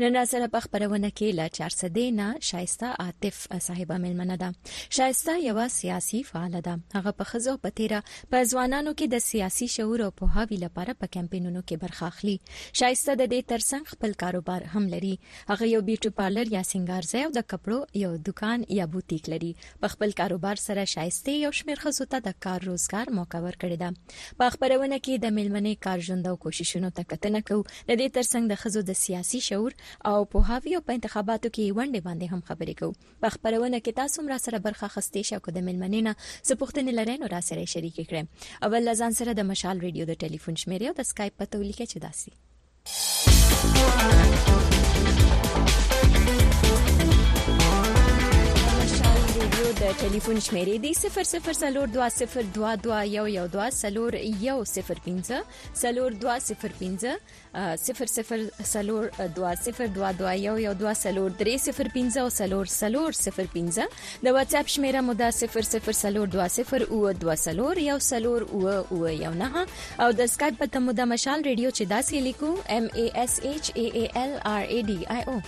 نن را سره په خبرونه کې لا چارسدې نه شایسته عاطف صاحب ملمنه ده شایسته یو سیاسي فعال ده هغه په خزو په تیرا په ځوانانو کې د سیاسي شعور او پوهاوی لپاره په کمپینونو کې برخه اخلي شایسته د دې ترڅنګ خپل کاروبار هم لري هغه یو بیوټي پارلر یا سنگار ځای او د کپړو یو دکان یا بوتیک لري په خپل کاروبار سره شایسته یو شمېر ښځو ته د کار روزګار موقع ورکړې ده په خبرونه کې د ملمنې کار ژوند او کوششونو ته کتنه کوو د دې ترڅنګ د ښځو د سیاسي شعور او پوهاوي او په انتخاباتو کې ونډې باندې هم خبرې کوو په خبرونه کې تاسو هم را سره برخه خستې شئ او د ملمنې نه څه پوښتنې لرئ نو را سره شریکې کړئ اول ځان سره د مشال ریډیو د ټلیفون شمیرې او د سکایپ پته ولیکئ چې داسې د ټلیفون شمیرې دی 0042022112 سلور 105 سلور 205 سفر سفر سلور دوا سفر دوا دوا یو یو دوا سلور درې سفر پنځه او سلور سلور سفر پنځه د واتس اپ شمیره مو دا سفر سفر سلور دوا سفر او دوا سلور یو سلور او او یو نه او د سکایپ په تمو د مشال ریډیو چې داسې لیکو ام ای اس ایچ ای ای ال ار ای ډی آی او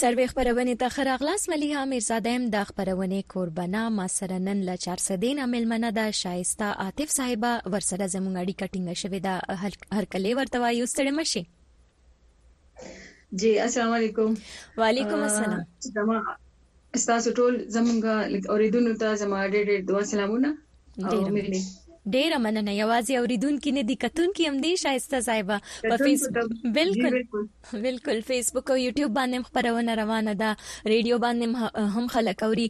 سروې خبرونه ته خراغلاس مليها میرزاده هم د خبرونه قربانا ما سره نن له 400 نه ملمنه ده شایسته عاطف صاحب ورسره زموږ اړیکه ټینګه شوې ده هر کله ورته وایو ستړي مشي جی السلام علیکم وعلیکم السلام زما استاسو ټول زمونږه اوریدونکو ته زما ډېر ډېر دوا سلامونه ډېر مننه ډیره مننه یوازې اوریدونکو نه دي کتونکو هم دي شایسته صاحب په فیسبوک بالکل بالکل فیسبوک او یوټیوب باندې خبرونه روانه ده ریډیو باندې هم خلک اوري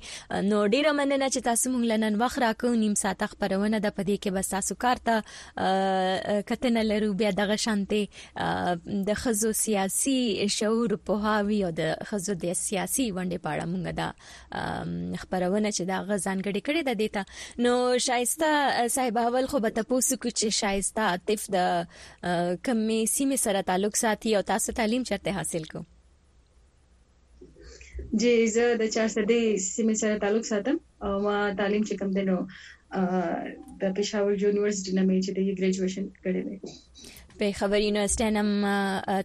نو ډیره مننه چې تاسو مونږ لنن وخت راکو نیم ساعت خبرونه ده پدې کې بس تاسو کارته کتنه لرو بیا دغه شانته د خزو سیاسي شعور پوهاوی او د خزو د سیاسي ونډې په اړه موږ دا خبرونه چې دا غزان غړي کړي د دیتا نو شایسته صاحب اول خو به تاسو کو چې شایسته عاطف د کمی سیمه سره تعلق ساتي او تاسو تعلیم چرته حاصل کو جی زه د چارسدې سیمې سره تعلق ساتم او ما تعلیم چې کوم دینو د پېښور یونیورسيټي نه مې چې د ګریجویشن کړی دی په خبرینو استنم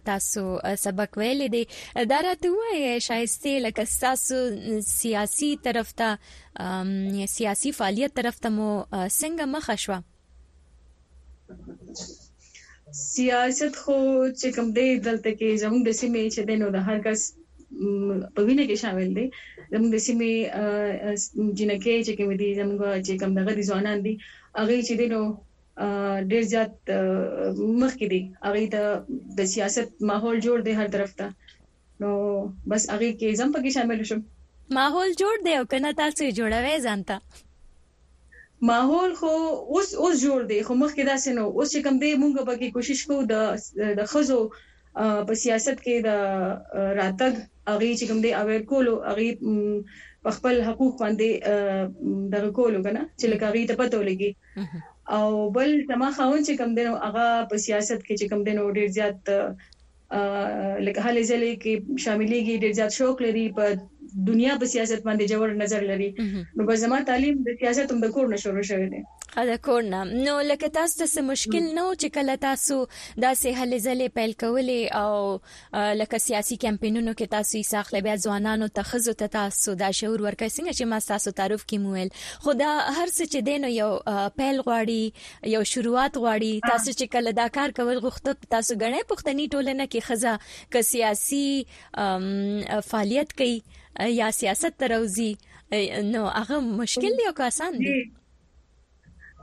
تاسو سبق ویل دي دا راته وایي شایسته لکه تاسو سیاسي طرف ته سیاسي فعالیت طرف ته مو څنګه مخه شوه سیاست خو چې کوم دی دلته کې زموږ د سیمې چې دی نو د هر کس په وینه کې شامل دی زموږ د سیمې جنکې چې کوم دي زموږ چې کوم دغه دي ځوانان دي هغه چې دی نو ډیر زیات مخکې دي هغه ته د سیاست ماحول جوړ دی هر طرف ته نو بس هغه کې زم پکې شامل شم ماحول جوړ دی او کنه تاسو یې جوړوي ځانته ماحول خو اوس اوس جوړ دی خو مخکې داسې نو اوس چې کم دی مونږ به کې کوشش کوو د د خزو په سیاست کې د راتګ اغي چې کم دی اویر کولو اغي په خپل حقوق باندې دغه کولو کنه چې لکه اغي ته پته ولګي او بل تما خاون چې کم دی نو هغه په سیاست کې چې کم دی نو ډیر زیات لکه هلې ځلې کې شاملېږي ډېر زیات شوق لري په دنیا په سیاست باندې جوړ نظر لري نو به زما تعلیم د سیاست هم د کور نه شروع شوی دی د کور نه نو لکه تاسو ته څه مشکل نه و چې کله تاسو داسې هلې ځلې پیل کولې او لکه سیاسي کمپینونو کې تاسو یې ساخلې بیا ځوانانو ته ښځو ته تاسو دا شعور ورکړی څنګه چې ما تاسو تعارف کې مویل خو دا هر څه چې دی نو یو پیل غواړي یو شروعات غواړي تاسو چې کله دا کار کول غوښته تاسو غنې پښتني ټولنه کې خزه ک سیاسي فعالیت کوي یا سیاست تروزی نو هغه مشکل دی او که آسان دی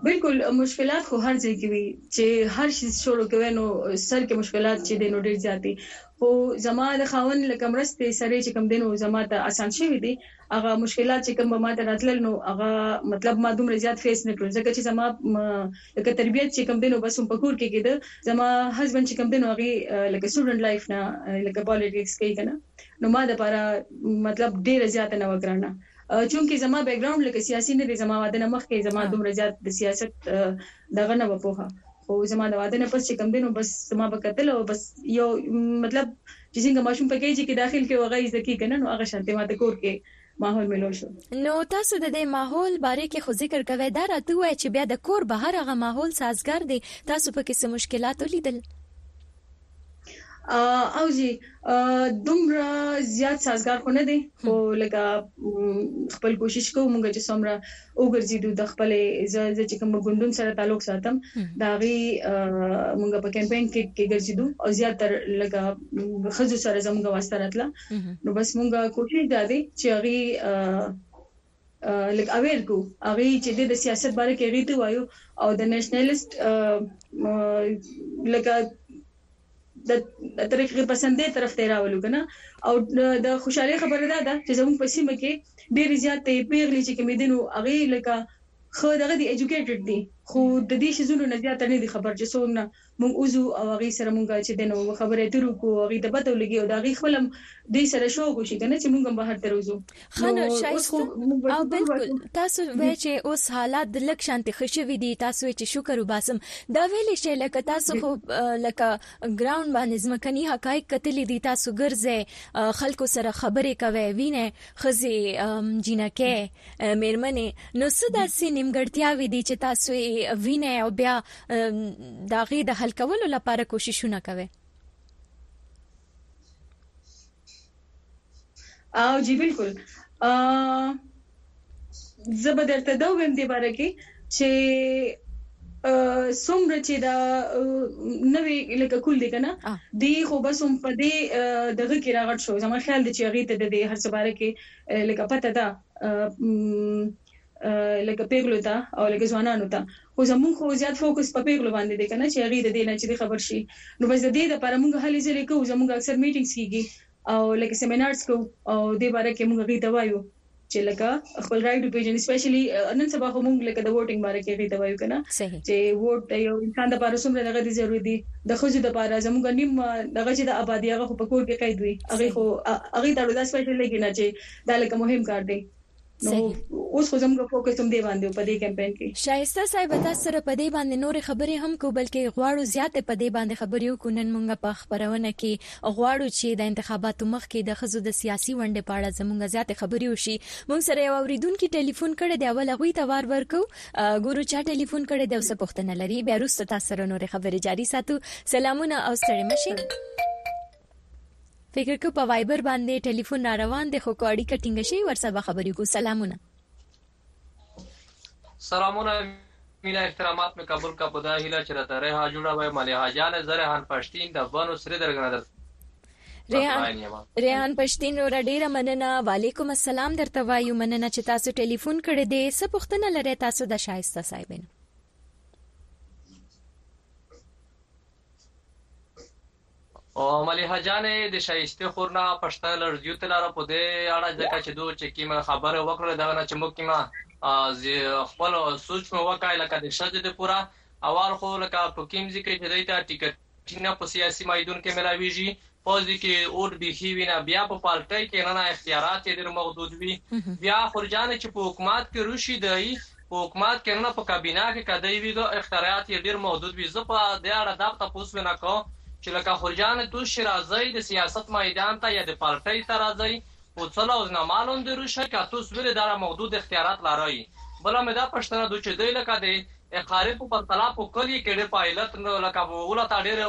بالکل مشکلات خو هر ځای کې وي چې هر شي شروع کوي نو سر کې مشکلات چې دینو ډیر زیاتي خو زما د خاون لکه مرستې سره چې کم دینو زما ته اسان شوی دی هغه مشکلات چې کوم به ماته راتلل نو هغه مطلب ما دومره زیات فیس نه کړل ځکه چې زما لکه تربیت چې کوم دینو بس هم پکور کې کېده زما هسبند چې کوم دینو هغه لکه سټوډنټ لایف نه لکه پالیټکس کوي کنه نو ما د لپاره مطلب ډیره زیاته نه وکړنه چونکه زما بیک ګراوند لکه سیاسي نه دی زما واده نه مخکې زما دومره زیات د سیاست دغه نه وپوها خو زما د واده نه پس چې کم دینو بس زما په قتل او بس یو مطلب چی څنګه ماشوم په KG کی داخل کړو هغه زده کیږی کنه نو هغه شانتی ماته کور کی ماحول ملو شو. نو تاسو د دی ماحول باره کی خو ذکر کوی دا راته ووایه چی بیا د کور بهر هغه ماحول سازګار دی تاسو پکی څه مشکلات ولیدل؟ او جی دومره زیات سازګار خو نه دی خو لکه خپل کوشش کوو مونږ چی څومره وګرځیدو د خپل زه زه چې کوم ګوندون سره تعلق ساتم دا غي مونږ په کمپاین کې کې ګرځیدو او زیات تر لګه خزو سره زموږ واسطه راتله نو بس مونږه کوشش دا دی چې غي لګ اویر کو هغه چې د سیاست باره کې غیته وایو او د نېشنلست لګه د طریقې پسندې طرف ته راولو کنه او د خوشحالي خبره ده ده چې زموږ په سیمه کې ډېر زیات ته پیغلي چې کومې دینو هغه لکه خو دغه دی ایجوکیټډ دي خو د دې شیزونو نه زیات نه دي خبر چې څوک نه موږ اوزو او هغه سره موږ چې دینو خبره ترو کو هغه د پته لګي او دا غي خپلم دې سره شوق شي کنه چې موږ بهر تروزو خنه شایسته او بالکل تاسو وای چې اوس حالات د لک شانتي خوشوي دي تاسو چې شکر وباسم دا ویل شي لکه تاسو خو لکه ګراوند باندې ځمکني حقایق کتلې دي تاسو ګرځي خلکو سره خبرې کوي وینه خزي جنکه مېرمنې نو صدا سي نیمګړتیا وي دي چې تاسو وینه او بیا دا غي د حل کولو لپاره کوششونه کوي او جی بالکل زه به درته دا ویم دی باره کې چې څومره چې دا نوې لکه کول دي کنه دی خو بس هم په دې دغه کې راغټ شو زما خیال دی چې هغه ته د دې هر څه باره کې لکه پته ده لکه پیغلو ته او لکه ځوانانو ته خو زموږ خو زیات فوکس په پیغلو باندې دی کنه چې هغې ددې نه چې دې خبر شي نو بس ددې لپاره موږ هلې ځلې کوو زموږ اکثر میټینګس کیږي او لکه سیمینارز کوو او دې باره کې موږ هغې ته وایو چې لکه خپل رایټ وپیژني سپیشلي نن سبا خو موږ لکه د ووټینګ باره کې هغې ته وایو کنه چې ووټ د یو انسان لپاره څومره دغه دي ضروري دي د ښځو لپاره زموږ نیم دغه چې د ابادي هغه خو په کور کې قید وي هغې خو هغې ته دا سپیشلي لګي نه چې دا لکه مهم کار دی اوس خو زموږ فوکس هم دې باندې په دې کمپاین کې شایسته صاحب تاسو سره په دې باندې نور خبرې هم کو بلکې غواړو زیات په دې باندې خبرې وکړو نن موږ په خبرونه کې غواړو چې د انتخاباتو مخ کې د خزو د سیاسي ونډې په اړه زموږ زیات خبرې وشي موږ سره یو اوریدونکو ټلیفون کړی دی اول غوي ته وار ورکو ګورو چا ټلیفون کړی دی او څه پوښتنه لري بیا روسته تاسو سره نور خبرې جاری ساتو سلامونه او ستړي مشه فکر که په وایبر باندې ټلیفون را روان دی خو که اړیکه ټینګه شي ورسره به خبرې وکړو سلامونه سلامونه مینه احترامات مې قبول کا په دا هیله چې راته ریحا جوړه وای ملیحا جان زرهان پښتین د بنو سری درګنه در ریحان ریحان پښتین ور ډیره مننه وعلیکم السلام درته وایو مننه چې تاسو ټلیفون کړی دی څه پوښتنه لرئ تاسو د شایسته صاحبین او مليحه جانې د شايستې خور نه پښتنه لږ زيوت لاره په دې اړه ځکه چې دو چې کيمه خبره وکړله دغه نه چې موږ کيمه خپل سوچ مو وکای لکه د شځې د پوره اول خو لکه په کيم ځي کې چې دی ته ټيکټ ټینه په سیاسي میدون کې ملاویږي پوځ کې اوټ بيخي وینه بیا په پالټۍ کې نه اختیارات یې ډېر محدود وي بیا خورجان چې په حکومت کې روشي دی په حکومت کې نه په کابینه کې که دی وي ده اختراعات یې ډیر محدود وي زه په دی اړه دا تپوس وینه کوم چې لکه خورجان توس چې راځی د سیاست میدان ته یا د پارټی ته راځی په څه لوظ نما لوندی روشی که توس ولی داړه محدود اختیارات لری بله مې دا پشتنه دو چې دی لکه د اقارې په پرتله په کلی کې ډیر فعالیت لکه ولا تا ډیر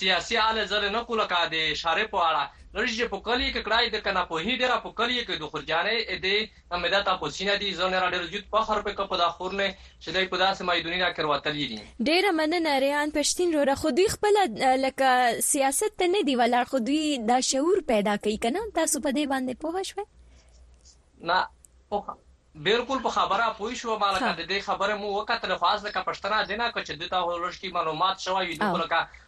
سیاسی اله ځلې نه کو لکه د شارې په اړه لږ چې په کلی کې کړای د کنه پوهی ډیره په کلی کې د خورجانې د همه دا تاپوسینه دی زه نره ډیر زیوت فخر پکه په دا خور نه چه دی په داسې مایدونی نه کروتلی دی. ډیره مننه ریحان پشتین روره خو دوی خپله لکه سیاست ته ندی ولاړ خو دوی دا شعور پیدا کوي کنه تاسو په دې باندې پوه شوئ نه پوه بالکل په خبره پوه شو ما لکه د دې خبره مو وکتل خو از لکه پښتنه دینه که چې د ته لږ کې معلومات شوی وي د لکه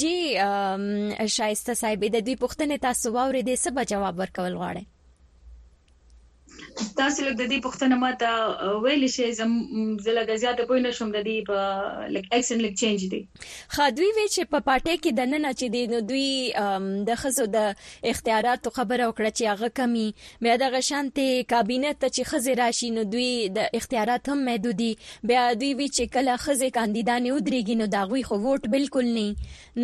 جی شایسته صاحب د دوی پوښتنه تاسو واوریدې څه به جواب ورکول غواړي تاسو لږ د دې پښتنه ما ته ویل شي زم زله د زیات پوه نه شوم د دې په لک اکسن لک چینج دي خادوی وی چې په پارټي کې د نن چې دی نو دوی د خزو د اختیاراتو خبره وکړه چې هغه کمی بیا دغه شانتې کابینه ته چې ښځې راشي نو دوی د اختیارات هم محدودي بیا دوی وي چې کله ښځې کاندیدانې ودریږي نو دهغوی خو ووټ بلکل نی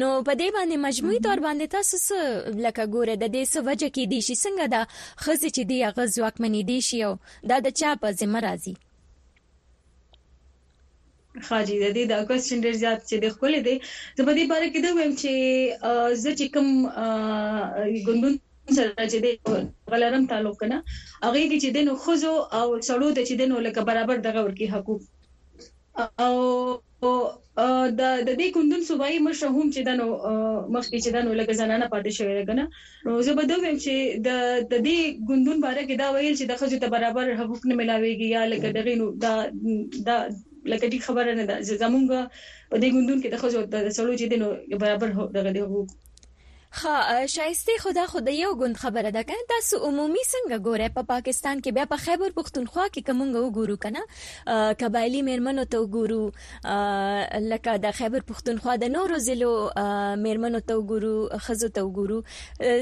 نو په دې باندې مجموعي طور باندې تاسو څه لکه ګورئ د دې څه وجه کیدی شي څنګه دا ښځې چې دي هغه ځواکمنیدی شي او دا د چا په ذمه راځي. خاجي د دې دا کوېسچن ډېر زیات چې د خپل دی زه په دې باره کې دا ویم چې زه چې کوم ګوندون سره چې د غلرم تعلق کنه هغه کې چې د نو خزو او سړو د چې د نو لکه برابر دغه ورکی حقوق او د د دې ګوندون صوبایي مشر هم چې دنو مخکې چې دنو لکه زنانه پاتې شوې ده کنه نو زه به دا ویم چې د د دې ګوندون باره کې دا ویل چې د خځو ته برابر حقوق نه ملاويږي یا لکه دغه نو دا دا لکه دې خبره نه ده زمونږ په دې ګوندون کې د خځو د سړو چې دینو برابر دغه دي حقوق خا شایسته خدا خو د یو ګوند خبره ده کنه تاسو عمومي څنګه ګوره په پا پاکستان کې بیا په خیبر پښتونخوا کې کومګه وګورو کنه قبایلی میرمنو ته وګورو لکه د خیبر پښتونخوا د نورو ضلعو میرمنو ته وګورو خزو ته وګورو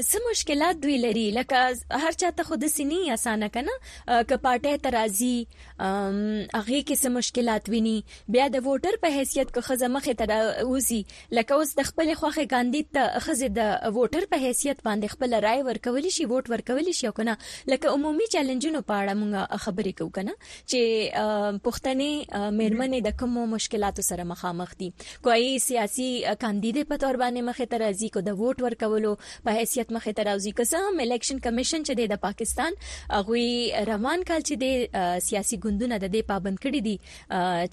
څه مشکلات دوی لري لکه هر چا ته خود سني اسانه کنه ک پارټي ترازی هغه کې څه مشکلات ویني بیا د ووټر په حیثیت کو خزه مخه ته اوزي لکه اوس د خپلې خوښې کاندید ته ښځې د ووټر په حیثیت باندې خپله رایه ورکولی شي، ووټ ورکولی شي او که نه، لکه عمومي چیلنجونو په اړه موږ خبرې کوو که نه چې پښتنې میرمنې د کومو مشکلاتو سره مخامخ دي، کوایي سیاسي کاندیدې په تور باندې مخې ته راځي، که د ووټ ورکولو په حیثیت مخې ته راځي، که څه هم الیکشن کمیشن چې دی د پاکستان هغوی روان کال چې دی سیاسي ګوندونه د دې پابند کړي دي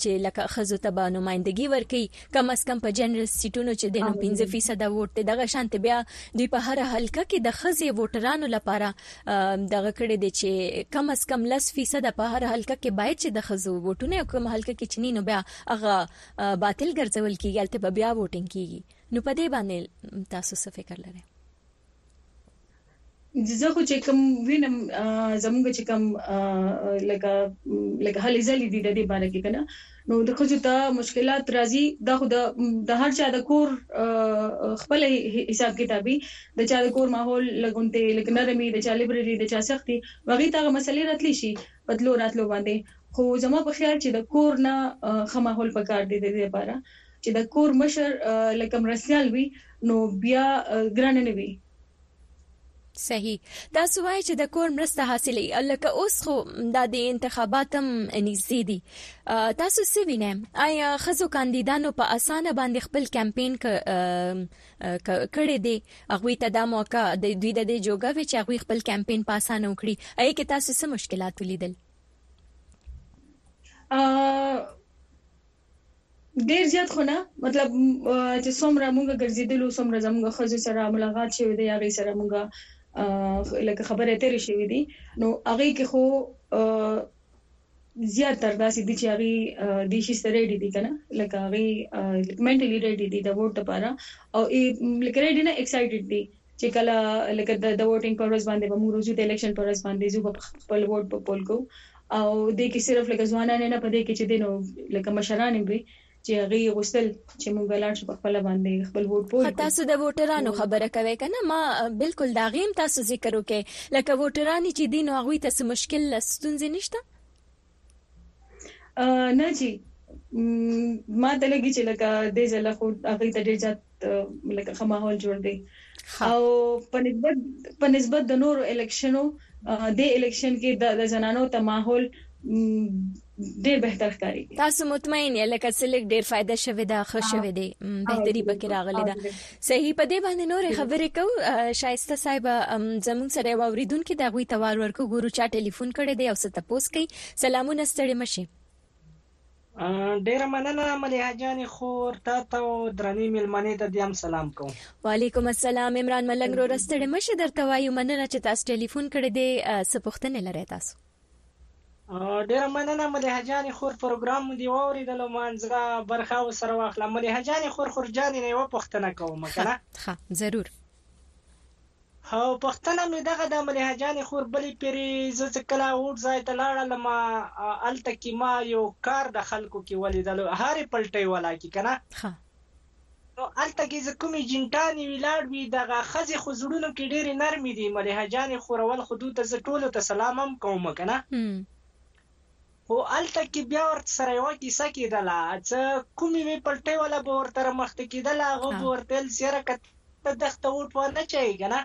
چې لکه ښځو ته به نمایندګي ورکړي کم از کم په جنرال سیټونو چې د نو 15 فیصد ووټ دی دغه شانت بیا دوی په هر حلقه کې د خزي ووټرانو لپاره دغه کړی دی چې کم از کم 10 فیصد په هر حلقه کې باید چې د خزو ووټونه او کوم حلقه کې چنینو بیا هغه باطل ګرځول کیږي البته بیا ووټینګ کیږي نو په دې باندې تاسو څه فکر لرئ زه خو چې کوم وینم زموږ چې کوم لکه لکه هلي ځلې دي د دې باره کې کنه نو د خځو ته مشکلات راځي دا خو د هر چا د کور خپل حساب کتابي د چا د کور ماحول لګونته لکه نرمي د چا لایبرری د چا سختي وغي تاغه مسلې راتلی شي په تلو راتلو باندې خو زما په خیال چې د کور نه ښه ماحول پکار دی د دې لپاره چې د کور مشر لکه مرستيال وي نو بیا ګران نه وي صحیح تاسو وایي چې د کور مرسته حاصلې لکه اوس خو دا د انتخاباتم نږدې دي تاسو څه وینئ آیا خزو کاندیدانو په اسانه باندې خپل کمپاین کړی دی هغه ته دا موقع د دوی د جوګه وی چې هغه خپل کمپاین په اسانه وکړي اې کې تاسو څه مشکلات ولیدل ډیر زیات خو نه مطلب چې څومره مونږ ګرځیدلو څومره زمونږ خزو سره ملاقات شوی دی هغه سره مونږ لکه خبره تیرې شوی دی نو هغه کې خو زیات تر داسې دي چې هغه د شي سره ریډي دي کنه لکه هغه منټلی ریډي دي د ووټ لپاره او لکه ریډي نه ایکسایټډ دي چې کله لکه د د ووټنګ په ورځ باندې به موږ روزو د الیکشن په ورځ باندې ځو به خپل ووټ په پول کو او دې کې صرف لکه ځوانان نه پدې کې چې دینو لکه مشران به چې هغه غوستل چې موږ لاړ شو په خپل باندې خپل ووټ پول کو تاسو د ووټرانو خبره کوي کنه ما بالکل دا غیم تاسو ذکر وکي لکه ووټرانی چې دینو هغه ته مشکل ستونزې نشته نه جی ما ته لګی چې لکه د ځله خو هغه ته ډیر زیات لکه خماحول جوړ دی او په نسبت په نسبت د نورو الیکشنو د الیکشن کې د زنانو ته ماحول ډیر بهتر ښکاري تاسو مطمئن یې لکه سلیک ډیر فائدہ شوه دا ښه شوه دی بهتري پکې راغلي دا صحیح په دې باندې نورې خبرې کو شایسته صاحب زمون سره یو اوریدونکو د غوي توار ورکو ګورو چا ټلیفون کړی دی او ست پوس کوي سلامونه ستړي مشي ډیره مننه مليحه جان خور تا ته او درنې ملمنې ته دیم سلام کوم وعلیکم السلام عمران ملنګ رو رستړې مشه درته وایو مننه چې تاسو ټلیفون کړی دی سپوښتنه لري تاسو ډیره مننه ملیحه جانې خور پروګرام مو دې واوریدلو مانځه برخه وسره واخله ملیحه جانې خور خور جانې نه یو پښتنه کوم کنه ها ضرور او پښتنه مې دغه د ملیحه جانې خور بلې پیری زه چې کله اوټ ځای ته لاړم الته کې ما یو کار د خلکو کې ولیدلو هارې پلټي ولا کې کنه ها نو هلته کې زه کومې جینټانې وي لاړ وي دغه ښځې خو زړونو کې ډېرې نرمې دي ملېحه جانې خورول خو دوته زه ټولو ته سلام هم کوم کنه خو هلته کې بیا ورته سره یوه کیسه کېدله څه کومې وې پلټۍ والا به ورته رمخته کېدله هغه به ورته ویل چې یاره که ته دښته ووټ وانه چایې کنه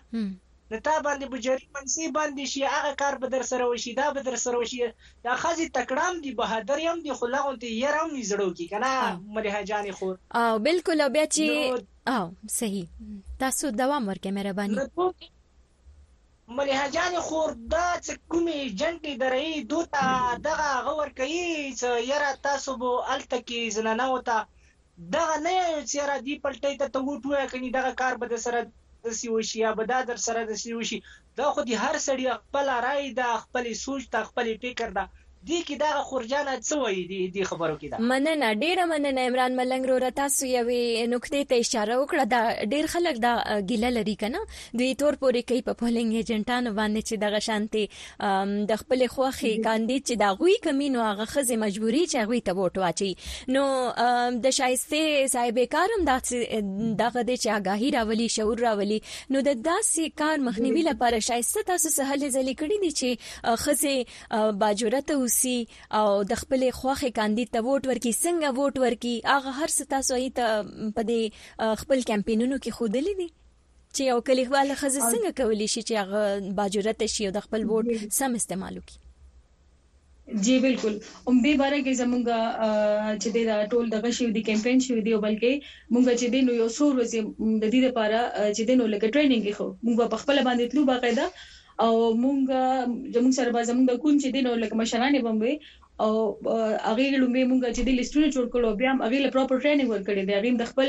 نو تا باندې به جري منسي باندې شي هغه کار به در سره وشي دا به در سره وشي دا ښځې تکړه هم دي بهادرې هم دي خو لغون ته يره هم وي زړو کې کنه مليحه جانې خور او بالکل او بیا چې او صحیح تاسو دوام ورکې مهرباني مليحه جانې خور دا چې کومې جنټې درې دوته دغه غور کوي چې يره تاسو به الته کې زنانه وته دغه نه يا يو څيره دي پلټي ته ته ووټ ووايه کني دغه کار به درسره دسي وشي يا به دا درسره دسي وشي دا خو دي هر سړي خپله راي ده خپل سوچ ده خپل فکر ده دي کي دغه خورجانه څه وايي دي دي خبرو کي ده. مننه ډیره مننه عمران ملنګ وروره تاسو یوې نکتې ته اشاره وکړه دا ډیر خلک دا ګیله لري کنه دوی تور پورې کوي په پولینګ ایجنټانو باندې چې دغه شانتي د خپل خوخي کاندید چې دا غوي کمینو هغه خزه مجبوری چې غوي ته ووټ واچي نو د شایسته صاحب کارم دغه د چې آگاهی راولي شعور راولي نو د داسې کار مخنیوي لپاره شایسته تاسو سه هلې ځلې کړې دي چې خزه باجورت اوسي او د خپل خوخي کاندید ته ووټ ورکي څنګه ووټ ورکي هغه هر څه تاسو یې ته په خپل کمپینونو کې خودلې دي چې یو کلیواله خزه څنګه کولی شي چې هغه باجرته شي او د خپل ووټ سم استعمال وکړي جی بالکل هم دې باره کې زمونږ چې د ټول دغه شی دی کمپاین شو دی او بلکې مونږ چې د نو یو څو ورځې د دې لپاره چې د نو لکه ټریننګ خو مونږ په خپل باندې تلو باقاعده او مونږ زموږ سره به زموږ د کوم چې دین او لکه مشرانې بموي او هغه لومبي مونږ چې د لیستونه جوړ کړو بیا هغه له پراپر ټریننګ ورکړي دی هغه د خپل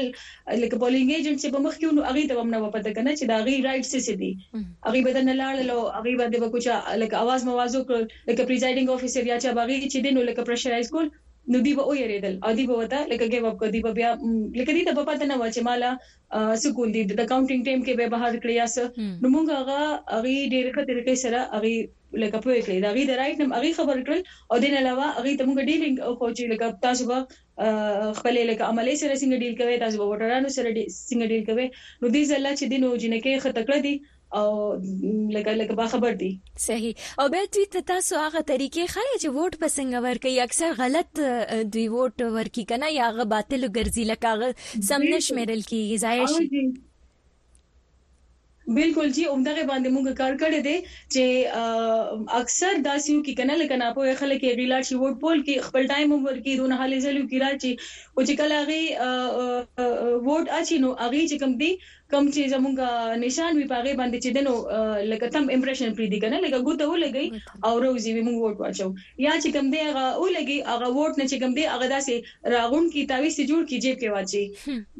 لکه پولینګ ایجنټ چې په مخ کې نو هغه ته هم نه پته کنه چې دا غي رائټ څه څه دي هغه بدن نه لاړل او هغه باندې به کوچا لکه आवाज مواز وکړ لکه پریزایډینګ افیسر یا چې باغی چې دین لکه پرشرایز کول نو دی به ویریدل او دی به وته لکه ګیو اپ کو دی به بیا لکه دی ته په پته نه و چې مالا څه کول دي د کاونټینګ ټیم کې به بهر کړی یا څه نو موږ هغه هغه ډیر ښه طریقې سره هغه لکه په کړی دا غي د رائټ نم هغه خبر کړل او دین علاوه هغه ته موږ ډیر خو چې لکه تاسو به خپل لکه عملی سره څنګه ډیل کوي تاسو به وټرانو سره څنګه ډیل کوي نو دې ځله چې دینو جنکه خطکړه دي او لګا لګا با خبر دي صحیح او بیا دوی ته تاسو هغه طریقې خای چې ووټ په څنګه ورکي اکثر غلط دوی ووټ ورکي کنه یا هغه باطل ګرځي لکه هغه سم نشمیرل کیږي ځای شي بالکل جی اومدغه باندې موږ کار کړی دی چې اکثر داسیو کې کنه لکه نه په خلک کې غیلا شي ووټ پول کې خپل ټایم هم ورکی دون حالې زلو کې راځي او چې کله غي ووټ اچي نو اغي چې کم دی کوم چی زمونږ نشان وی په هغه باندی چی دنو لکه تم امپریشن پریدی کنه لکه ګوته ولګی او روزی وی مونږ ووټ واچو یا چی کوم دی هغه ولګی هغه ووټ نه چی کوم دی هغه داسی راغونډ کی تاویز تی جوړ کی جیب کی واچی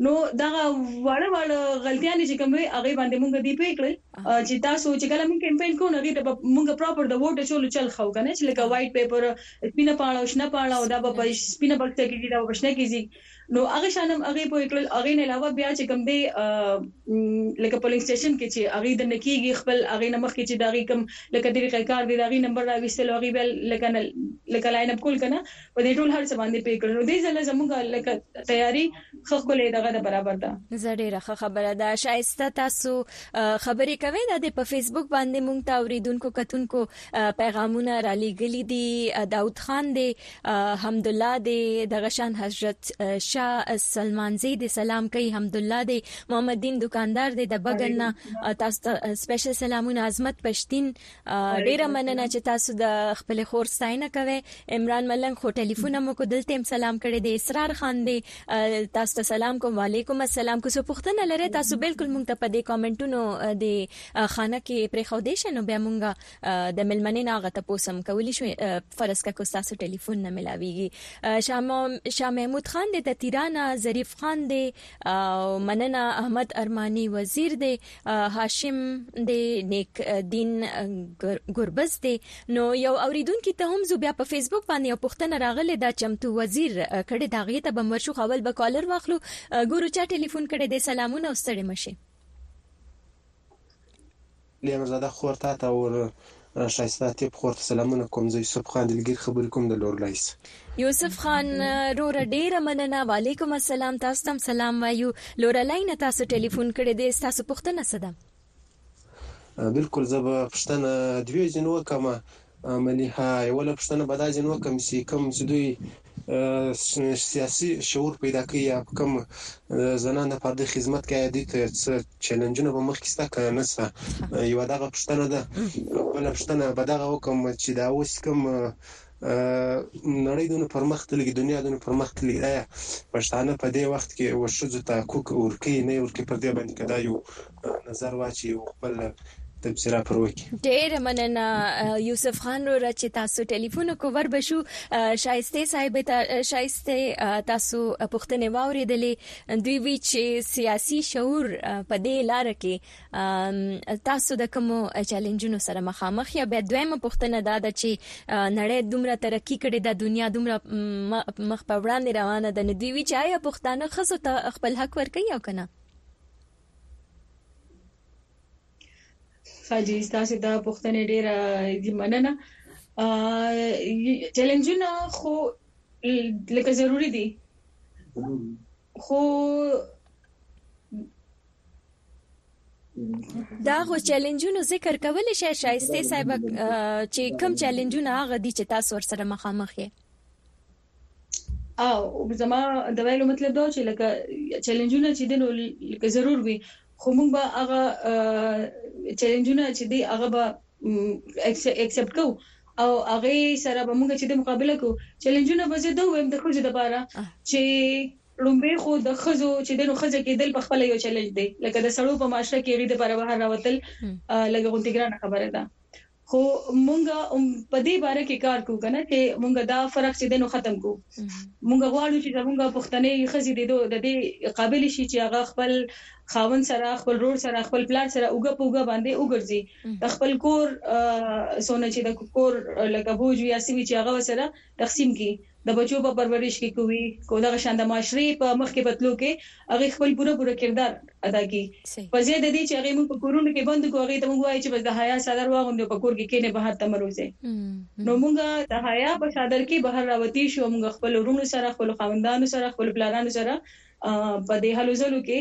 نو دغه واړه واړه غلطیانی چی کوم وی هغه باندی مونږ دی پوه کړل چی تاسو چی کله مونږ کمپاین کو نو هغه ته به مونږ پراپر د ووټ اچولو چل ښو کنه چی لکه وایټ پیپر سپینه پاڼه او شنه پاڼه او دا به په سپینه بکسه کی ځی دا به په شنه کی ځی نو هغه شان هم هغه پوه کړل هغه نه علاوه بیا چې کوم دی لکه پولینګ سټیشن کې چې هغه د نکیږي خپل هغه نمخ کې چې دا غي کوم لکه د ریقې کار دی دا غي نمبر راويستل هغه بیا لکه لکه لاین اپ کول کنه په دې ټول هر څه باندې پی کړل نو دې ځله زموږ لکه تیاری خخولې دغه د برابر ده زه ډیره ښه خبره ده شایسته تاسو خبرې کوي دا د په فیسبوک باندې مونږ ته اوریدونکو کتونکو پیغامونه را لېګلې دي داوود خان دی حمدالله دی دغه شان حضرت شاه سلمان زی دی سلام کوي حمدالله دی محمد دین دکاندار دی د بغل نه تاسو ته سپیشل سلامونه عظمت پښتین ډیره مننه چې تاسو د خپل خور ستاینه کوي عمران ملنګ خو ټلیفون مو کو دلته سلام کړی دی اسرار خان دی تاسو ته سلام کوم وعلیکم السلام کو څه پوښتنه لري تاسو بالکل مونږ ته په دې کامنټونو دی خانه کې پرې خو دې شنو بیا مونږه د ملمنې نه غته پوسم کولی شو فرض کا کو تاسو ټلیفون نه ملاویږي شام شام محمود خان د تتیرانا ظریف خان دی او مننه احمد ارمانی وزیر دی هاشم دی نیک دین ګربز دی نو یو اوریدونکو ته هم زو بیا په فیسبوک باندې یو پښتنه راغله دا چمتو وزیر کړي دا غي ته بمر شو خپل به کالر واخلو ګورو چا ټلیفون کړي د سلامونه او ستړي مشه لیانا زاده خور تاته اور شایسته تیپ خور ته سلامونه کوم زه یوسف خان دلګیر خبری کوم د لور لایس. یوسف خان روره ډیره مننه. وعلیکم السلام تاسو ته هم سلام وایو لوره لای نه تاسو ټلیفون کړی دی ستاسو پوښتنه څه ده. بلکل زه به پوښتنه دوی ځینو وکړم عملي ها اوله پوښتنه به دا ځین وکم چې کوم چې دوی سیاسي شعور پیدا کوي یا په کوم زنان د پرده خدمت کوي دوی ته څه چیلنجونه به مخکې سته کنه نه سته یو دغه پوښتنه ده بل پوښتنه به دغه وکم چې دا اوس کوم نړۍ دونه پرمختللې دنیا دونه پرمختللې آیا پښتانه په دې وخت کې وشو ته کوک ورکی نه ورکی پر دې باندې کدا یو نظر واچي او خپل تبصره پر وکي. ډیره مننه یوسف خان روره چې تاسو ټلیفون وکړو وربشو شایسته صاحب ته شایسته تاسو پښتنې واوریدلې دوی وی چې سیاسي شعور په دې لار کې تاسو د کوم چیلنجونو سره مخامخ یا بیا دویمه پښتنه دا ده چې نړۍ دومره ترقی کړې ده دنیا دومره مخ په وړاندې روانه ده نو دوی وی چې آیا پښتانه خزو ته خپل حق ورکړي او کنه خاجي تاسو دا پوښتنه ډیره دی مننه چیلنجونه خو لکه ضروری دي خو دا غو چیلنجونو ذکر کول شي شایسته صاحب چې کم چیلنجونه هغه دي چې تاسو ورسره مخامخ یې او زما د ویلو مطلب دا چې لکه چیلنجونه چې دنو لکه ضرور وي خو موږ به هغه چیلنجونه چې دی هغه به ایکسپټ کوو او هغه سره به موږ چې د مقابله کو چیلنجونه به زه دوه ویم د خوځې د پاره چې لومبه خو د خزو چې د نو خزه کې دل په خپل یو چیلنج دی لکه د سړو په معاشره کې غي د پاره بهر راوتل لګه غونډګرانه خبره ده خو مونږ په دې باره کې کار کوو کنه چې مونږ دا فرق چې دنو ختم کو مونږ غواړو چې زمونږ پښتنې خزي د دې قابل شي چې هغه خپل خاون سره خپل رور سره خپل پلار سره اوګه پوګه باندې وګرځي خپل کور سونه چې د کور لکه بوج یا سوي چې هغه سره تقسیم کړي د بچو په پرورش کې کوي کو دغه شان د معاشرې په مخ کې په تلو کې هغوی خپل پوره پوره کردار ادا کړي په ځای د دې چې هغوی موږ په کورونو کې بند کړو هغوی ته موږ وایو چې بس د حیا څادر واغوندي او په کور کې کینې بهر ته مه روځئ نو موږ د حیا په څادر کې بهر راوتي شو او موږ خپل وروڼو سره خپل خاوندانو سره خپل پلارانو سره په دې هلو ځلو کې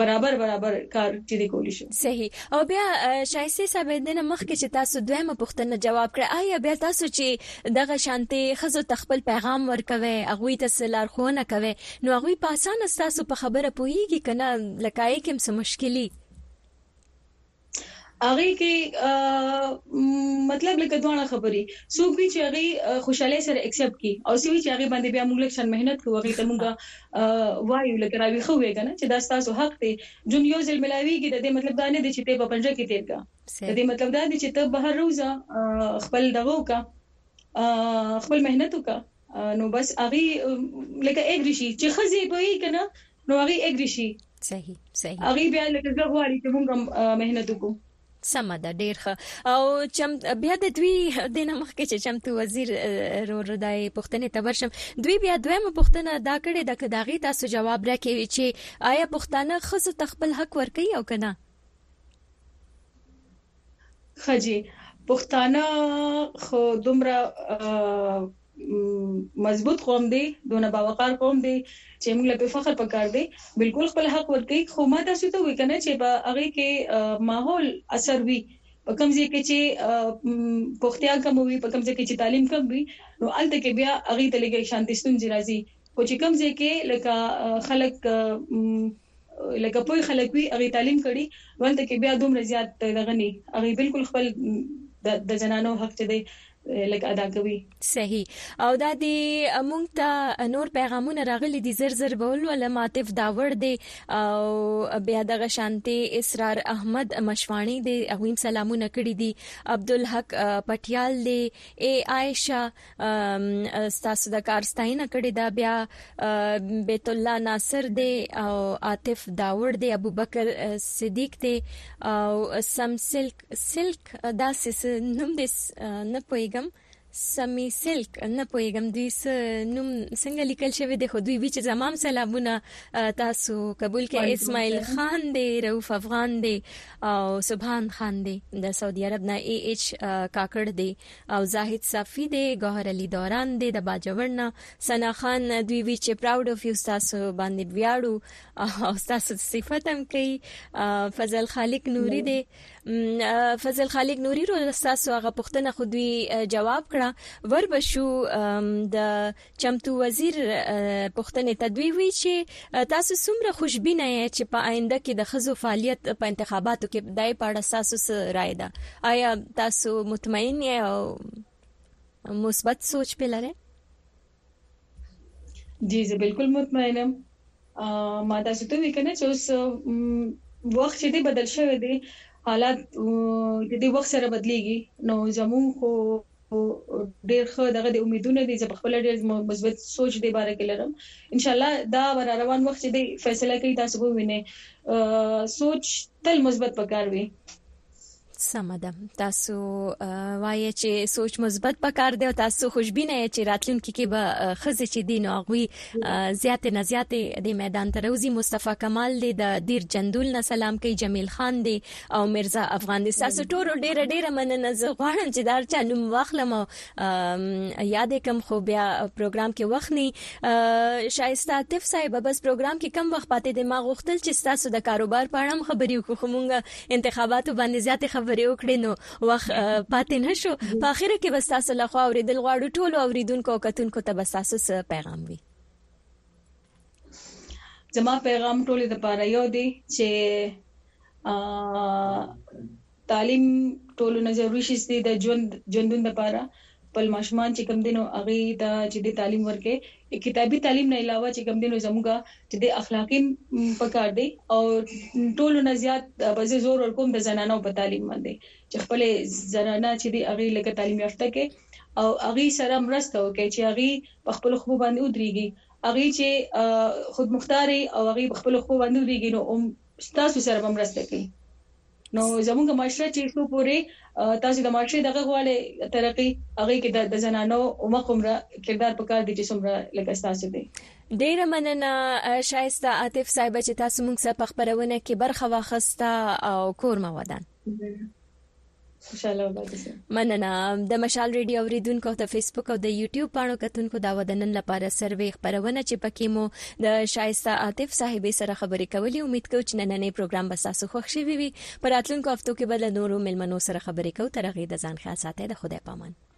برابر برابر کار چې دی کولی شي صحیح او بیا شایسته صاحب دنه مخکې چې تاسو دویمه پوښتنه جواب کړه آیا بیا تاسو چې دغه شانتي خزو تخپل پیغام ورکوي اغوي ته سلار خونه کوي نو اغوي په اسانه تاسو په خبره پويږي کنه لکای کوم څه مشکلي هغه کې مطلب لکه دوه خبرې څوک وی چې هغه خوشاله سره ایکسپټ کی او څوک چې هغه باندې بیا موږ لږ شان مهنت کوو هغه ته موږ وایو لکه راوي خو وی کنه چې دا تاسو حق دی جون یو ځل ملاویږي د دې مطلب دا نه دی چې ته په پنځه کې تیر کا د دې مطلب دا دی چې ته بهر روزه خپل دغه کا خپل مهنت وکړه نو بس هغه لکه اګری شي چې خزي کوي کنه نو هغه اګری شي صحیح صحیح هغه بیا لکه زه غواړي چې موږ مهنت وکړو سمه ده ډیر ښه او چم بیا د دوی د نمخ کې چې چمتو وزیر رو ردای پښتنې تبرشم دوی بیا دویمه پښتنه دا کړې د کداغي تاسو جواب راکې چې آیا پښتانه خزو تخپل حق ورکي او کنه ښه جی پښتانه خو دومره مضبوط قوم دی دونه باوقار قوم دی چې موږ له فخر پکار دی بالکل خپل حق ورکي خو ما تاسو ته وی کنه چې په هغه کې ماحول اثر وی په کوم ځای کې چې پختیا کم وي په کوم ځای کې چې تعلیم کم وي نو الته کې بیا هغه ته لګي شانتي ستونزې راځي خو چې کوم ځای کې لکه خلک لکه پوه خلک وي هغوی تعلیم کړي ولته کې بیا دومره زیات دغه ني هغوی بلکل خپل د زنانو حق چې دی لکه ادا کوي. صحیح او دا دی مونږ ته نور پیغامونه راغلي دي زر زر به ولولم عاطف داوړ دی او بیا دغه شانتي اسرار احمد مشواڼي دی هغوی سلامونه کړي دي عبدالحق پټیال دی ای عائشه ستاسو د کار ستاینه کړې دا بیا بیت الله ناصر دی او عاطف داوړ دی ابوبکر صدیق دی او سم سلک سلک دا سس نوم دې نه پويګم سمي سلک نه پويګم دوی س نوم څنګه لیکل شوی دی خو دوی وی چې زمام سلامونه تاسو قبول کې اسماعیل خان دی روف افغان دی او سبحان خان دی د سعودي عرب نه ای ایچ کاکړ دی او زاهد صافی دی ګوهر علی دوران دی د باجوړ نه ثنا خان دوی وی چې پراود اف یو تاسو باندې ویاړو او تاسو صفت هم کوي فضل خالق نوری دی فضل خالق نوری رو تاسو هغه پښتنه خو دوی جواب کړه ور بشو د چمتو وزیر پوښتنې ته دوی وی چې تاسو څومره خوشبینه یې چې په آینده کې د خزو فعالیت په انتخاباتو کې دای په اړه تاسو څه رائے ده آیا تاسو مطمئن یې او مثبت سوچ په لرئ جی زه بالکل مطمئن یم ما تاسو ته وکنه چې اوس وخت چې دی بدل شوی دی حالات د دې وخت سره بدليږي نو زموږ خو هو ډیر ښه دغه د امیدونه دي زه په خپل ډیر مثبت سوچ دی باره کې لرم ان شاء الله دا ور روان وخت چې دی فیصله کوي تاسو به وینئ سوچ تل مثبت پکار وي سمه ده تاسو وایي چې سوچ مثبت پکار دی او تاسو خوشبینه یې چې راتلونکي کې به خزه چې دین او غوي زیات نه زیات د میدان تروزی مصطفی کمال دی د دیر جندول نه سلام کوي جمیل خان دی او مرزا افغان دي تاسو ټول ډیره ډیره مننه زه غواړم چې دا چا نوم واخلم او یاد کم خو بیا پروګرام کې وخت نه شایسته عاطف صاحب بس پروګرام کې کم وخت پاتې دی ما غوښتل چې تاسو د کاروبار په اړه خبرې وکړو خو مونږ انتخاباتو باندې زیاتې خبرې وکړې نو وخت پاتې نشو په اخر کې بس تاسو له خوا اوریدل غواړو ټول اوریدونکو او کتونکو ته بس تاسو پیغام وي زما پیغام ټولې د پاره یو دی چې تعلیم ټولو نه ضروری شي چې د ژوند ژوندون د پاره خپل ماشومان چې کم دینو هغه ته چې د تعلیم ورکه کتابي تعلیم نه علاوه چې کم دینو زموږه چې د اخلاقی پکار دی او ټولو نه زیات بز زور ور کوم د زنانو په تعلیم باندې چې خپل زنانه چې دی هغه لکه تعلیم یافته کې او هغه سره مرسته وکړي چې هغه خپل خو باندې ودرېږي هغوی چې خودمختار یی او هغوی په خپلو خپو باندې ودریږي نو هم ستاسو سره به مرسته کوي نو زموږ معاشره چې څو پورې تاسو د معاشرې دغه غواړي ترقی هغوی کې د زنانو او مقومره کردار په کار دي چې څومره لکه ستاسو دی. ډیره مننه شایسته عاطف صاحب چې تاسو موږ سره په خپرونه کې برخه واخسته او کور مو ودان. خوشاله اوسئ مننه د مشال ریډیو اوریدونکو ته فیسبوک او د یوټیوب پاڼو کتونکو دا ودنن لپاره سروې خبرونه چې پکې مو د شایسته عاطف صاحب سره خبرې کولې امید کوم چې نننې پروګرام به تاسو خوښ شي وي پر اتلونکو هفتو کې به له نورو ملمنو سره خبرې کوو ترغه د ځان خیال ساتي د خدای پامان